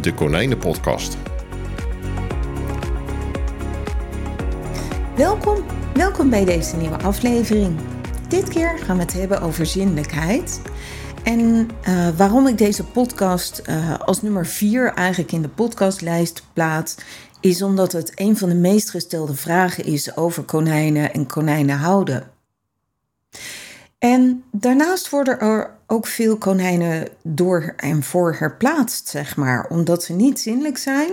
de Konijnenpodcast. Welkom, welkom bij deze nieuwe aflevering. Dit keer gaan we het hebben over zinnelijkheid. En uh, waarom ik deze podcast uh, als nummer 4 eigenlijk in de podcastlijst plaats, is omdat het een van de meest gestelde vragen is over konijnen en konijnen houden. En daarnaast worden er ook veel konijnen door en voor herplaatst, zeg maar. Omdat ze niet zinnelijk zijn,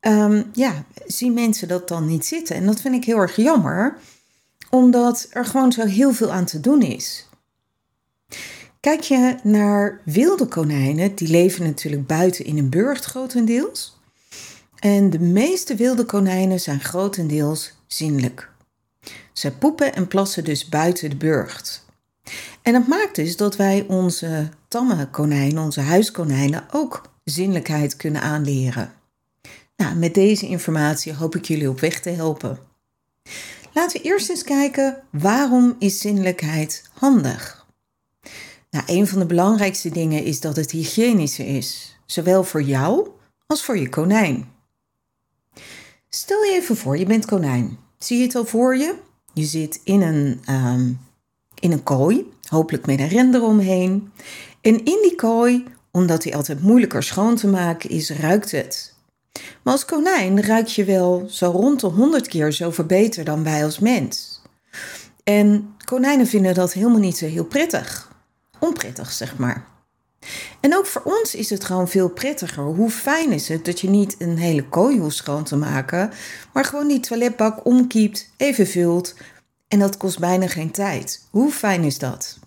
um, ja, zien mensen dat dan niet zitten. En dat vind ik heel erg jammer, omdat er gewoon zo heel veel aan te doen is. Kijk je naar wilde konijnen, die leven natuurlijk buiten in een burcht grotendeels. En de meeste wilde konijnen zijn grotendeels zinnelijk. Ze poepen en plassen dus buiten de burcht. En dat maakt dus dat wij onze tamme konijnen, onze huiskonijnen, ook zinnelijkheid kunnen aanleren. Nou, met deze informatie hoop ik jullie op weg te helpen. Laten we eerst eens kijken waarom is zinnelijkheid handig? Nou, een van de belangrijkste dingen is dat het hygiënischer is, zowel voor jou als voor je konijn. Stel je even voor, je bent konijn. Zie je het al voor je? Je zit in een, um, in een kooi, hopelijk met een render omheen. En in die kooi, omdat die altijd moeilijker schoon te maken is, ruikt het. Maar als konijn ruik je wel zo rond de honderd keer zoveel beter dan wij als mens. En konijnen vinden dat helemaal niet zo heel prettig. Onprettig, zeg maar. En ook voor ons is het gewoon veel prettiger. Hoe fijn is het dat je niet een hele kooi hoeft schoon te maken, maar gewoon die toiletbak omkiept, even vult en dat kost bijna geen tijd. Hoe fijn is dat?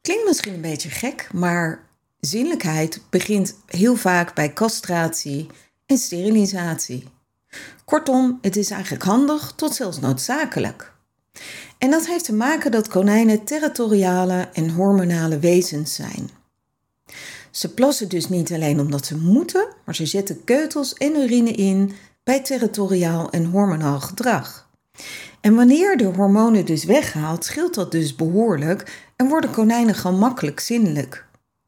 Klinkt misschien een beetje gek, maar zinnelijkheid begint heel vaak bij castratie en sterilisatie. Kortom, het is eigenlijk handig tot zelfs noodzakelijk. En dat heeft te maken dat konijnen territoriale en hormonale wezens zijn. Ze plassen dus niet alleen omdat ze moeten, maar ze zetten keutels en urine in bij territoriaal en hormonaal gedrag. En wanneer de hormonen dus weghaalt, scheelt dat dus behoorlijk en worden konijnen gewoon makkelijk zinnelijk.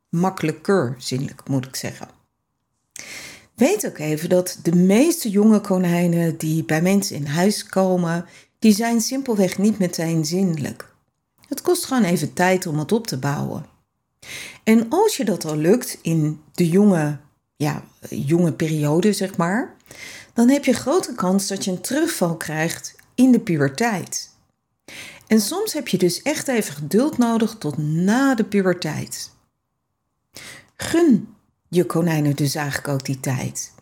Makkelijker zinnelijk, moet ik zeggen. Weet ook even dat de meeste jonge konijnen die bij mensen in huis komen, die zijn simpelweg niet meteen zinnelijk. Het kost gewoon even tijd om het op te bouwen. En als je dat al lukt in de jonge, ja, jonge periode, zeg maar, dan heb je grote kans dat je een terugval krijgt in de puberteit. En soms heb je dus echt even geduld nodig tot na de puberteit. Gun je konijnen dus eigenlijk ook die tijd.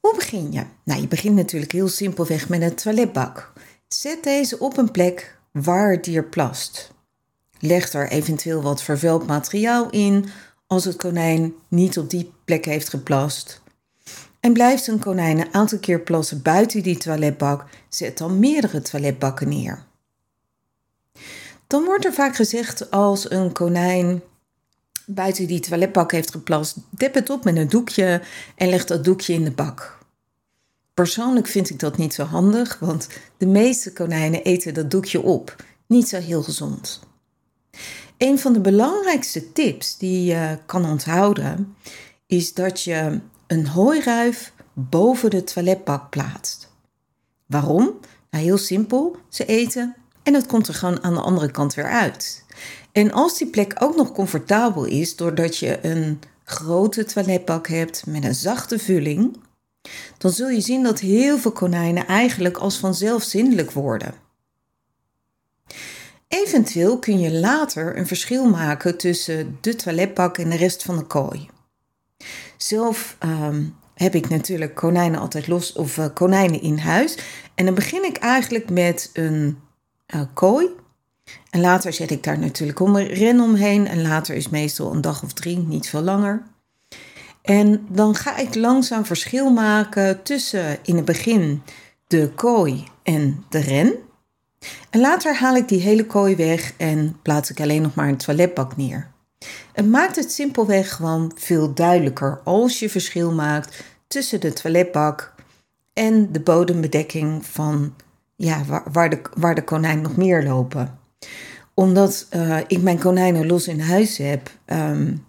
Hoe begin je? Nou, je begint natuurlijk heel simpelweg met een toiletbak. Zet deze op een plek waar het dier plast. Leg er eventueel wat vervuild materiaal in als het konijn niet op die plek heeft geplast. En blijft een konijn een aantal keer plassen buiten die toiletbak, zet dan meerdere toiletbakken neer. Dan wordt er vaak gezegd als een konijn buiten die toiletbak heeft geplast, dip het op met een doekje en leg dat doekje in de bak. Persoonlijk vind ik dat niet zo handig, want de meeste konijnen eten dat doekje op. Niet zo heel gezond. Een van de belangrijkste tips die je kan onthouden is dat je een hooiruif boven de toiletbak plaatst. Waarom? Nou, heel simpel. Ze eten en het komt er gewoon aan de andere kant weer uit. En als die plek ook nog comfortabel is, doordat je een grote toiletbak hebt met een zachte vulling, dan zul je zien dat heel veel konijnen eigenlijk als vanzelf zindelijk worden. Eventueel kun je later een verschil maken tussen de toiletbak en de rest van de kooi. Zelf um, heb ik natuurlijk konijnen altijd los of uh, konijnen in huis. En dan begin ik eigenlijk met een uh, kooi. En later zet ik daar natuurlijk een ren omheen. En later is meestal een dag of drie, niet veel langer. En dan ga ik langzaam verschil maken tussen in het begin de kooi en de ren. En later haal ik die hele kooi weg en plaats ik alleen nog maar een toiletbak neer. Het maakt het simpelweg gewoon veel duidelijker als je verschil maakt tussen de toiletbak en de bodembedekking van ja, waar, waar, de, waar de konijn nog meer lopen. Omdat uh, ik mijn konijnen los in huis heb, um,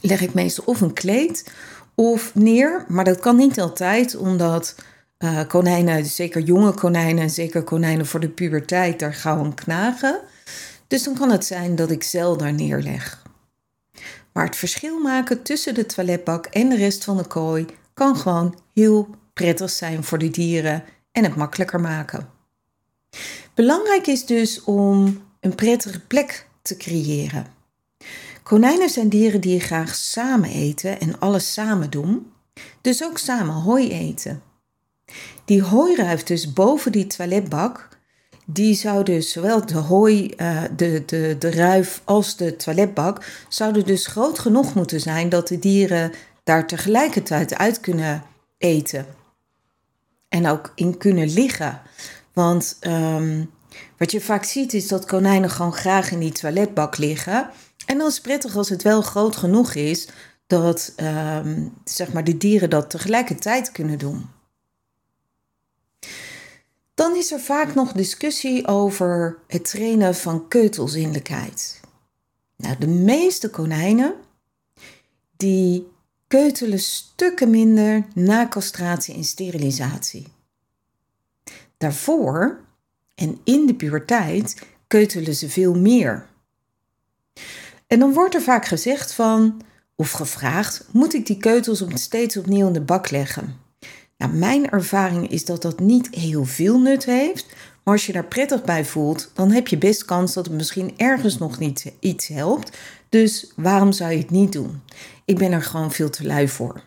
leg ik meestal of een kleed of neer. Maar dat kan niet altijd, omdat uh, konijnen, zeker jonge konijnen, zeker konijnen voor de puberteit, daar gauw een knagen. Dus dan kan het zijn dat ik zeil daar neerleg. Maar het verschil maken tussen de toiletbak en de rest van de kooi kan gewoon heel prettig zijn voor de dieren en het makkelijker maken. Belangrijk is dus om een prettige plek te creëren. Konijnen zijn dieren die graag samen eten en alles samen doen, dus ook samen hooi eten. Die hooiruif dus boven die toiletbak, die zou dus zowel de hooi, uh, de, de, de ruif als de toiletbak, zouden dus groot genoeg moeten zijn dat de dieren daar tegelijkertijd uit kunnen eten. En ook in kunnen liggen. Want um, wat je vaak ziet is dat konijnen gewoon graag in die toiletbak liggen. En dan is het prettig als het wel groot genoeg is dat um, zeg maar de dieren dat tegelijkertijd kunnen doen. Dan is er vaak nog discussie over het trainen van keutelzinnelijkheid. Nou, de meeste konijnen die keutelen stukken minder na castratie en sterilisatie. Daarvoor en in de puberteit keutelen ze veel meer. En dan wordt er vaak gezegd van, of gevraagd, moet ik die keutels steeds opnieuw in de bak leggen? Nou, mijn ervaring is dat dat niet heel veel nut heeft, maar als je daar prettig bij voelt, dan heb je best kans dat het misschien ergens nog niet iets helpt. Dus waarom zou je het niet doen? Ik ben er gewoon veel te lui voor.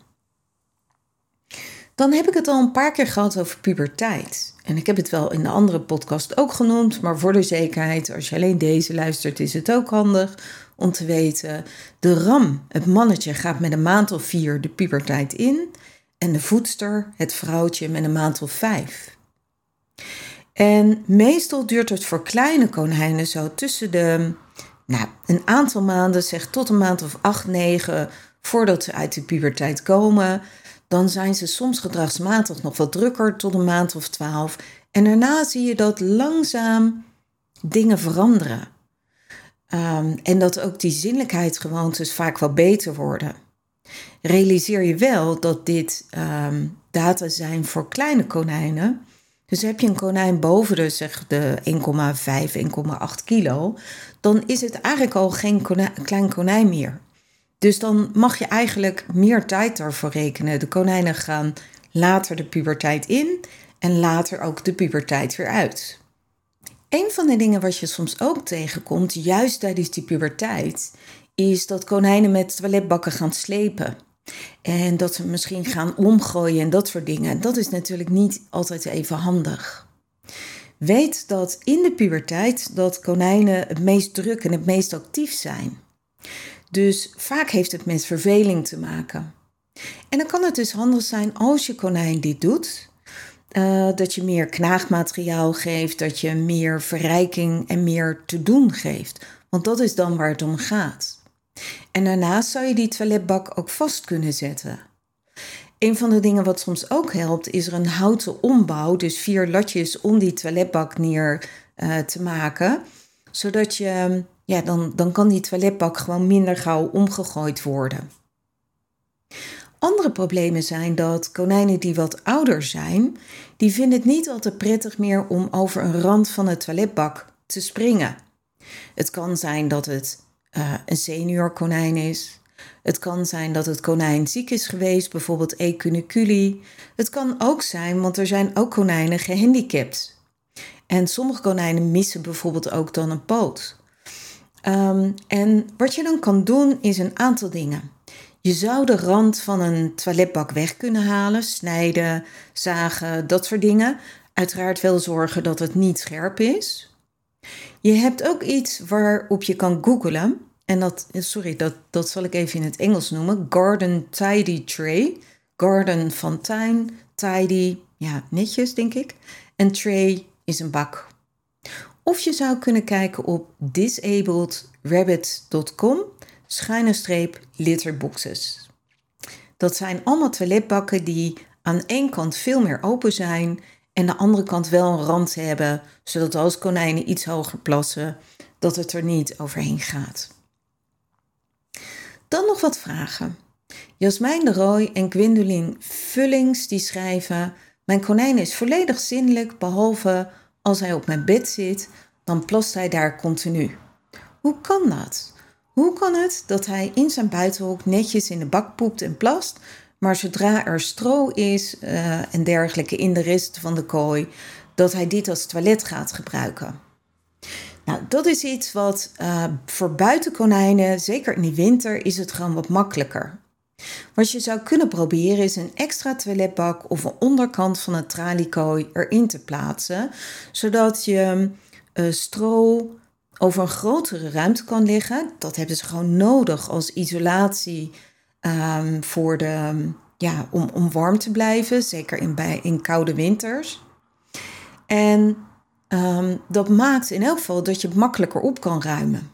Dan heb ik het al een paar keer gehad over puberteit. En ik heb het wel in de andere podcast ook genoemd, maar voor de zekerheid, als je alleen deze luistert, is het ook handig om te weten. De ram, het mannetje, gaat met een maand of vier de puberteit in. En de voedster, het vrouwtje, met een maand of vijf. En meestal duurt het voor kleine konijnen zo tussen de, nou, een aantal maanden, zeg tot een maand of acht, negen, voordat ze uit de puberteit komen dan zijn ze soms gedragsmatig nog wat drukker tot een maand of twaalf. En daarna zie je dat langzaam dingen veranderen. Um, en dat ook die zinnelijkheidsgewoontes vaak wel beter worden. Realiseer je wel dat dit um, data zijn voor kleine konijnen. Dus heb je een konijn boven de, zeg, de 1,5, 1,8 kilo, dan is het eigenlijk al geen klein konijn meer. Dus dan mag je eigenlijk meer tijd daarvoor rekenen. De konijnen gaan later de puberteit in en later ook de puberteit weer uit. Een van de dingen wat je soms ook tegenkomt, juist tijdens die puberteit, is dat konijnen met toiletbakken gaan slepen. En dat ze misschien gaan omgooien en dat soort dingen. Dat is natuurlijk niet altijd even handig. Weet dat in de puberteit dat konijnen het meest druk en het meest actief zijn. Dus vaak heeft het met verveling te maken. En dan kan het dus handig zijn als je konijn dit doet, uh, dat je meer knaagmateriaal geeft, dat je meer verrijking en meer te doen geeft. Want dat is dan waar het om gaat. En daarnaast zou je die toiletbak ook vast kunnen zetten. Een van de dingen wat soms ook helpt, is er een houten ombouw, dus vier latjes om die toiletbak neer uh, te maken, zodat je ja, dan, dan kan die toiletbak gewoon minder gauw omgegooid worden. Andere problemen zijn dat konijnen die wat ouder zijn, die vinden het niet altijd prettig meer om over een rand van de toiletbak te springen. Het kan zijn dat het uh, een seniorkonijn is. Het kan zijn dat het konijn ziek is geweest, bijvoorbeeld ecuniculi. Het kan ook zijn, want er zijn ook konijnen gehandicapt. En sommige konijnen missen bijvoorbeeld ook dan een poot. Um, en wat je dan kan doen is een aantal dingen. Je zou de rand van een toiletbak weg kunnen halen, snijden, zagen, dat soort dingen. Uiteraard wel zorgen dat het niet scherp is. Je hebt ook iets waarop je kan googlen. En dat, sorry, dat, dat zal ik even in het Engels noemen. Garden Tidy Tray. Garden van tuin, tidy, ja, netjes denk ik. En tray is een bak. Of je zou kunnen kijken op disabledrabbit.com schuine streep litterboxes. Dat zijn allemaal toiletbakken die aan één kant veel meer open zijn en de andere kant wel een rand hebben, zodat als konijnen iets hoger plassen, dat het er niet overheen gaat. Dan nog wat vragen. Jasmijn de Rooij en Gwendolyn Vullings die schrijven: Mijn konijn is volledig zinnelijk, behalve als hij op mijn bed zit, dan plast hij daar continu. Hoe kan dat? Hoe kan het dat hij in zijn buitenhoek netjes in de bak poept en plast, maar zodra er stro is uh, en dergelijke in de rest van de kooi, dat hij dit als toilet gaat gebruiken? Nou, dat is iets wat uh, voor buitenkonijnen, zeker in de winter, is het gewoon wat makkelijker. Wat je zou kunnen proberen is een extra toiletbak of een onderkant van een traliekooi erin te plaatsen, zodat je uh, stro over een grotere ruimte kan liggen. Dat hebben ze gewoon nodig als isolatie um, voor de, ja, om, om warm te blijven, zeker in, bij, in koude winters. En um, dat maakt in elk geval dat je het makkelijker op kan ruimen.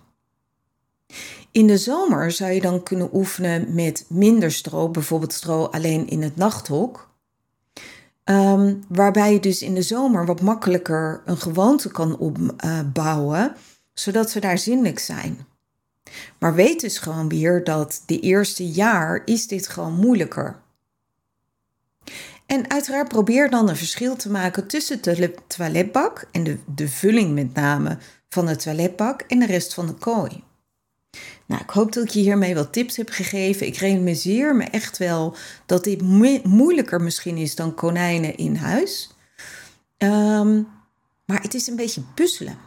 In de zomer zou je dan kunnen oefenen met minder stro, bijvoorbeeld stro alleen in het nachthok. Um, waarbij je dus in de zomer wat makkelijker een gewoonte kan opbouwen, zodat ze daar zinnelijk zijn. Maar weet dus gewoon weer dat de eerste jaar is dit gewoon moeilijker. En uiteraard probeer dan een verschil te maken tussen de toiletbak en de, de vulling met name van de toiletbak en de rest van de kooi. Nou, ik hoop dat ik je hiermee wat tips heb gegeven. Ik realiseer me echt wel dat dit moeilijker misschien is dan konijnen in huis. Um, maar het is een beetje puzzelen.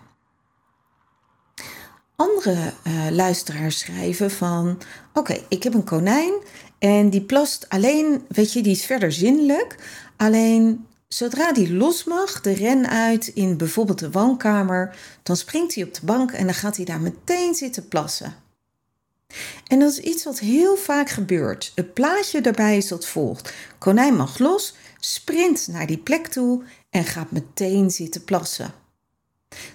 Andere uh, luisteraars schrijven van: Oké, ik heb een konijn en die plast alleen, weet je, die is verder zinnelijk. Alleen zodra die los mag, de ren uit in bijvoorbeeld de woonkamer, dan springt hij op de bank en dan gaat hij daar meteen zitten plassen. En dat is iets wat heel vaak gebeurt. Het plaatje daarbij is dat volgt: konijn mag los, sprint naar die plek toe en gaat meteen zitten plassen.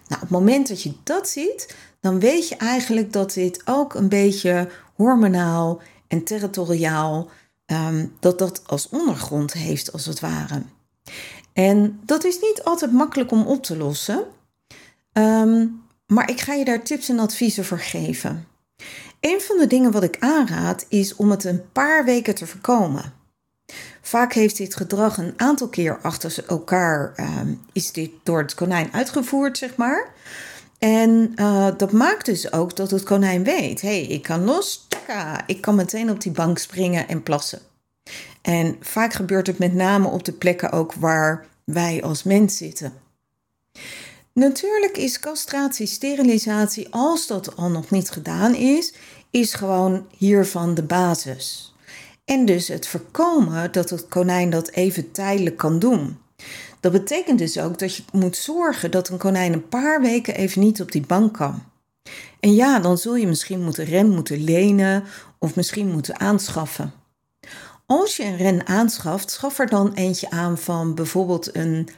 Nou, op het moment dat je dat ziet, dan weet je eigenlijk dat dit ook een beetje hormonaal en territoriaal, um, dat dat als ondergrond heeft als het ware. En dat is niet altijd makkelijk om op te lossen, um, maar ik ga je daar tips en adviezen voor geven. Een van de dingen wat ik aanraad is om het een paar weken te voorkomen. Vaak heeft dit gedrag een aantal keer achter elkaar uh, is dit door het konijn uitgevoerd, zeg maar. En uh, dat maakt dus ook dat het konijn weet: hey, ik kan los, ik kan meteen op die bank springen en plassen. En vaak gebeurt het met name op de plekken ook waar wij als mens zitten. Natuurlijk is castratie, sterilisatie, als dat al nog niet gedaan is, is gewoon hiervan de basis. En dus het voorkomen dat het konijn dat even tijdelijk kan doen. Dat betekent dus ook dat je moet zorgen dat een konijn een paar weken even niet op die bank kan. En ja, dan zul je misschien moeten ren moeten lenen of misschien moeten aanschaffen. Als je een ren aanschaft, schaf er dan eentje aan van bijvoorbeeld een,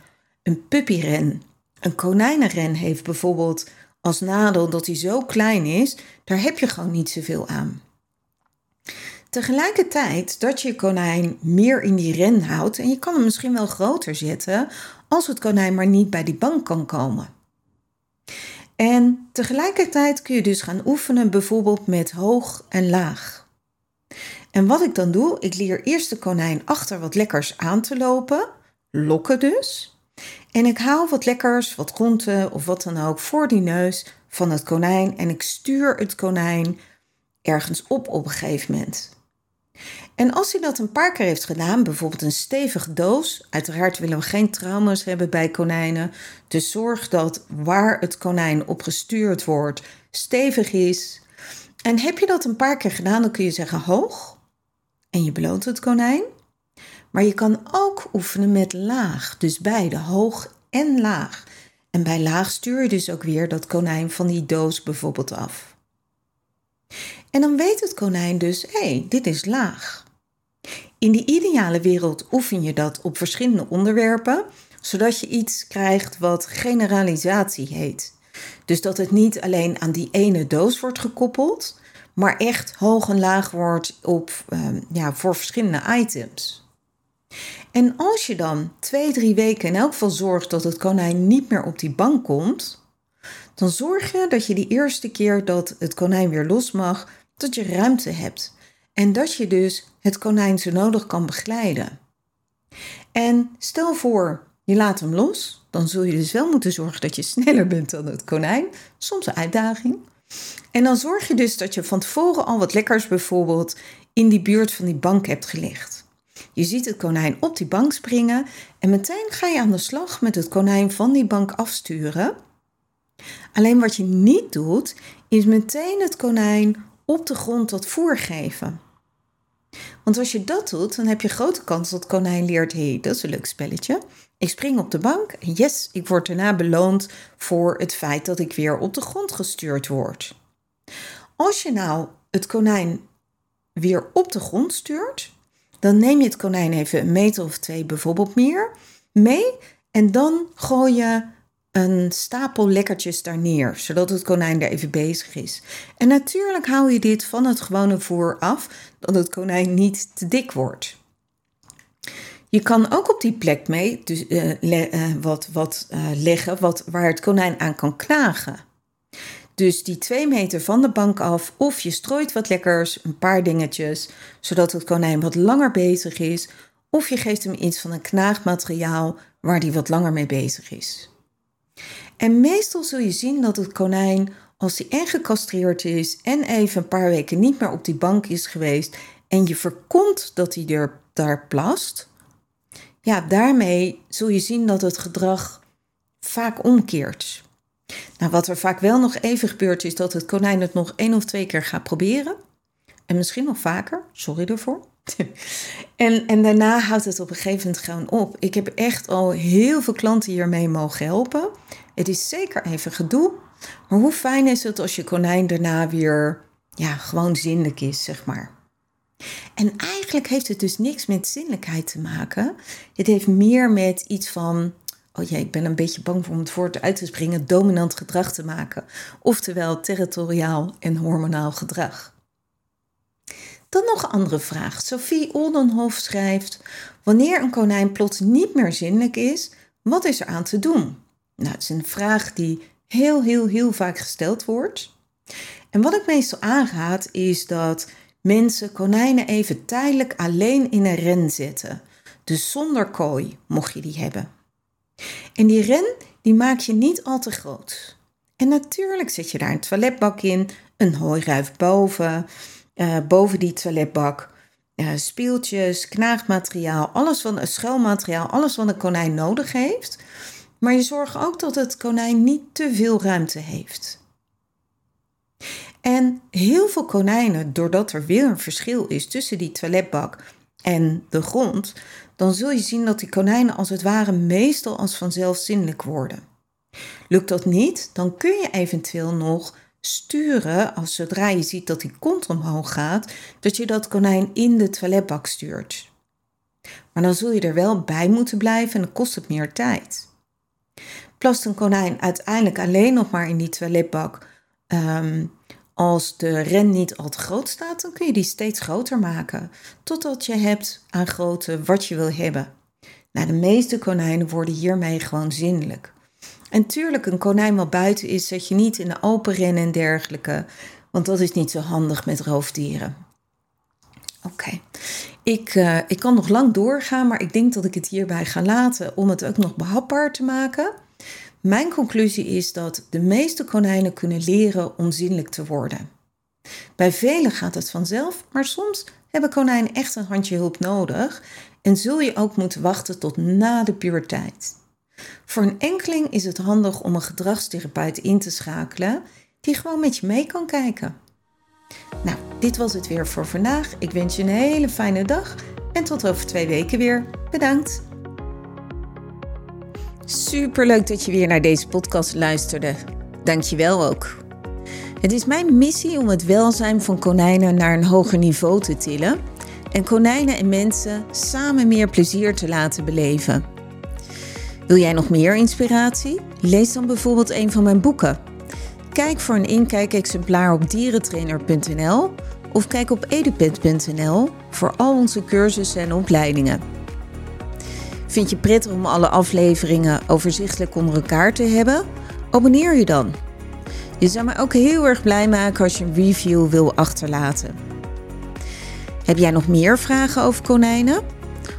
een puppyren. Een konijnenren heeft bijvoorbeeld als nadeel dat hij zo klein is, daar heb je gewoon niet zoveel aan. Tegelijkertijd dat je konijn meer in die ren houdt en je kan hem misschien wel groter zetten als het konijn maar niet bij die bank kan komen. En tegelijkertijd kun je dus gaan oefenen bijvoorbeeld met hoog en laag. En wat ik dan doe, ik leer eerst de konijn achter wat lekkers aan te lopen, lokken dus. En ik haal wat lekkers, wat groenten of wat dan ook voor die neus van het konijn en ik stuur het konijn ergens op op een gegeven moment. En als hij dat een paar keer heeft gedaan, bijvoorbeeld een stevige doos, uiteraard willen we geen trauma's hebben bij konijnen, dus zorg dat waar het konijn op gestuurd wordt stevig is. En heb je dat een paar keer gedaan, dan kun je zeggen hoog en je beloont het konijn. Maar je kan ook oefenen met laag, dus beide hoog en laag. En bij laag stuur je dus ook weer dat konijn van die doos bijvoorbeeld af. En dan weet het konijn dus, hé, hey, dit is laag. In die ideale wereld oefen je dat op verschillende onderwerpen, zodat je iets krijgt wat generalisatie heet. Dus dat het niet alleen aan die ene doos wordt gekoppeld, maar echt hoog en laag wordt op, ehm, ja, voor verschillende items. En als je dan twee, drie weken in elk geval zorgt dat het konijn niet meer op die bank komt, dan zorg je dat je die eerste keer dat het konijn weer los mag, dat je ruimte hebt. En dat je dus het konijn zo nodig kan begeleiden. En stel voor, je laat hem los, dan zul je dus wel moeten zorgen dat je sneller bent dan het konijn. Soms een uitdaging. En dan zorg je dus dat je van tevoren al wat lekkers bijvoorbeeld in die buurt van die bank hebt gelegd. Je ziet het konijn op die bank springen en meteen ga je aan de slag met het konijn van die bank afsturen. Alleen wat je niet doet, is meteen het konijn op de grond dat voer geven. Want als je dat doet, dan heb je grote kans dat konijn leert: hé, hey, dat is een leuk spelletje. Ik spring op de bank en yes, ik word daarna beloond voor het feit dat ik weer op de grond gestuurd word. Als je nou het konijn weer op de grond stuurt, dan neem je het konijn even een meter of twee bijvoorbeeld meer mee en dan gooi je een stapel lekkertjes daar neer, zodat het konijn er even bezig is. En natuurlijk hou je dit van het gewone voer af, dat het konijn niet te dik wordt. Je kan ook op die plek mee dus, uh, wat, wat uh, leggen wat, waar het konijn aan kan knagen. Dus die twee meter van de bank af, of je strooit wat lekkers, een paar dingetjes, zodat het konijn wat langer bezig is, of je geeft hem iets van een knaagmateriaal waar hij wat langer mee bezig is. En meestal zul je zien dat het konijn, als hij en gecastreerd is en even een paar weken niet meer op die bank is geweest en je voorkomt dat hij er, daar plast, ja, daarmee zul je zien dat het gedrag vaak omkeert. Nou, wat er vaak wel nog even gebeurt, is dat het konijn het nog één of twee keer gaat proberen. En misschien nog vaker, sorry ervoor. En, en daarna houdt het op een gegeven moment gewoon op. Ik heb echt al heel veel klanten hiermee mogen helpen. Het is zeker even gedoe. Maar hoe fijn is het als je konijn daarna weer ja, gewoon zinnelijk is, zeg maar. En eigenlijk heeft het dus niks met zinnelijkheid te maken. Het heeft meer met iets van oh jee, ik ben een beetje bang om het woord uit te springen, dominant gedrag te maken. Oftewel territoriaal en hormonaal gedrag. Dan nog een andere vraag. Sophie Oldenhof schrijft: Wanneer een konijn plots niet meer zinnelijk is, wat is er aan te doen? Nou, het is een vraag die heel, heel, heel vaak gesteld wordt. En wat ik meestal aanraad is dat mensen konijnen even tijdelijk alleen in een ren zetten. Dus zonder kooi, mocht je die hebben. En die ren, die maak je niet al te groot. En natuurlijk zet je daar een toiletbak in, een hooiruif boven, uh, boven die toiletbak. Uh, speeltjes, knaagmateriaal, alles van, schuilmateriaal, alles wat een konijn nodig heeft. Maar je zorgt ook dat het konijn niet te veel ruimte heeft. En heel veel konijnen, doordat er weer een verschil is tussen die toiletbak en de grond, dan zul je zien dat die konijnen als het ware meestal als vanzelf zinnelijk worden. Lukt dat niet, dan kun je eventueel nog sturen als zodra je ziet dat die kont omhoog gaat, dat je dat konijn in de toiletbak stuurt. Maar dan zul je er wel bij moeten blijven en dan kost het meer tijd. Plast een konijn uiteindelijk alleen nog maar in die toiletbak um, als de ren niet al te groot staat, dan kun je die steeds groter maken. Totdat je hebt aan grootte wat je wil hebben. Nou, de meeste konijnen worden hiermee gewoon zinnelijk. En tuurlijk, een konijn wat buiten is, zet je niet in de open ren en dergelijke. Want dat is niet zo handig met roofdieren. Oké, ik, uh, ik kan nog lang doorgaan, maar ik denk dat ik het hierbij ga laten om het ook nog behapbaar te maken. Mijn conclusie is dat de meeste konijnen kunnen leren om zinnelijk te worden. Bij velen gaat het vanzelf, maar soms hebben konijnen echt een handje hulp nodig en zul je ook moeten wachten tot na de puberteit. Voor een enkeling is het handig om een gedragstherapeut in te schakelen die gewoon met je mee kan kijken. Nou, dit was het weer voor vandaag. Ik wens je een hele fijne dag en tot over twee weken weer. Bedankt! Super leuk dat je weer naar deze podcast luisterde. Dank je wel ook. Het is mijn missie om het welzijn van konijnen naar een hoger niveau te tillen en konijnen en mensen samen meer plezier te laten beleven. Wil jij nog meer inspiratie? Lees dan bijvoorbeeld een van mijn boeken. Kijk voor een inkijkexemplaar op dierentrainer.nl of kijk op edupet.nl voor al onze cursussen en opleidingen. Vind je prettig om alle afleveringen overzichtelijk onder elkaar te hebben? Abonneer je dan. Je zou me ook heel erg blij maken als je een review wil achterlaten. Heb jij nog meer vragen over konijnen?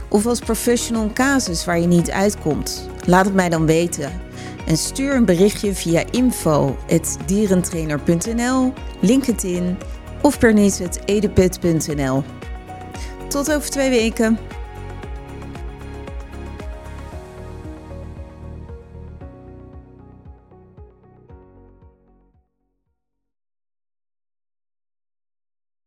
Of als professional casus waar je niet uitkomt? Laat het mij dan weten. En stuur een berichtje via info.dierentrainer.nl, LinkedIn of per Tot over twee weken.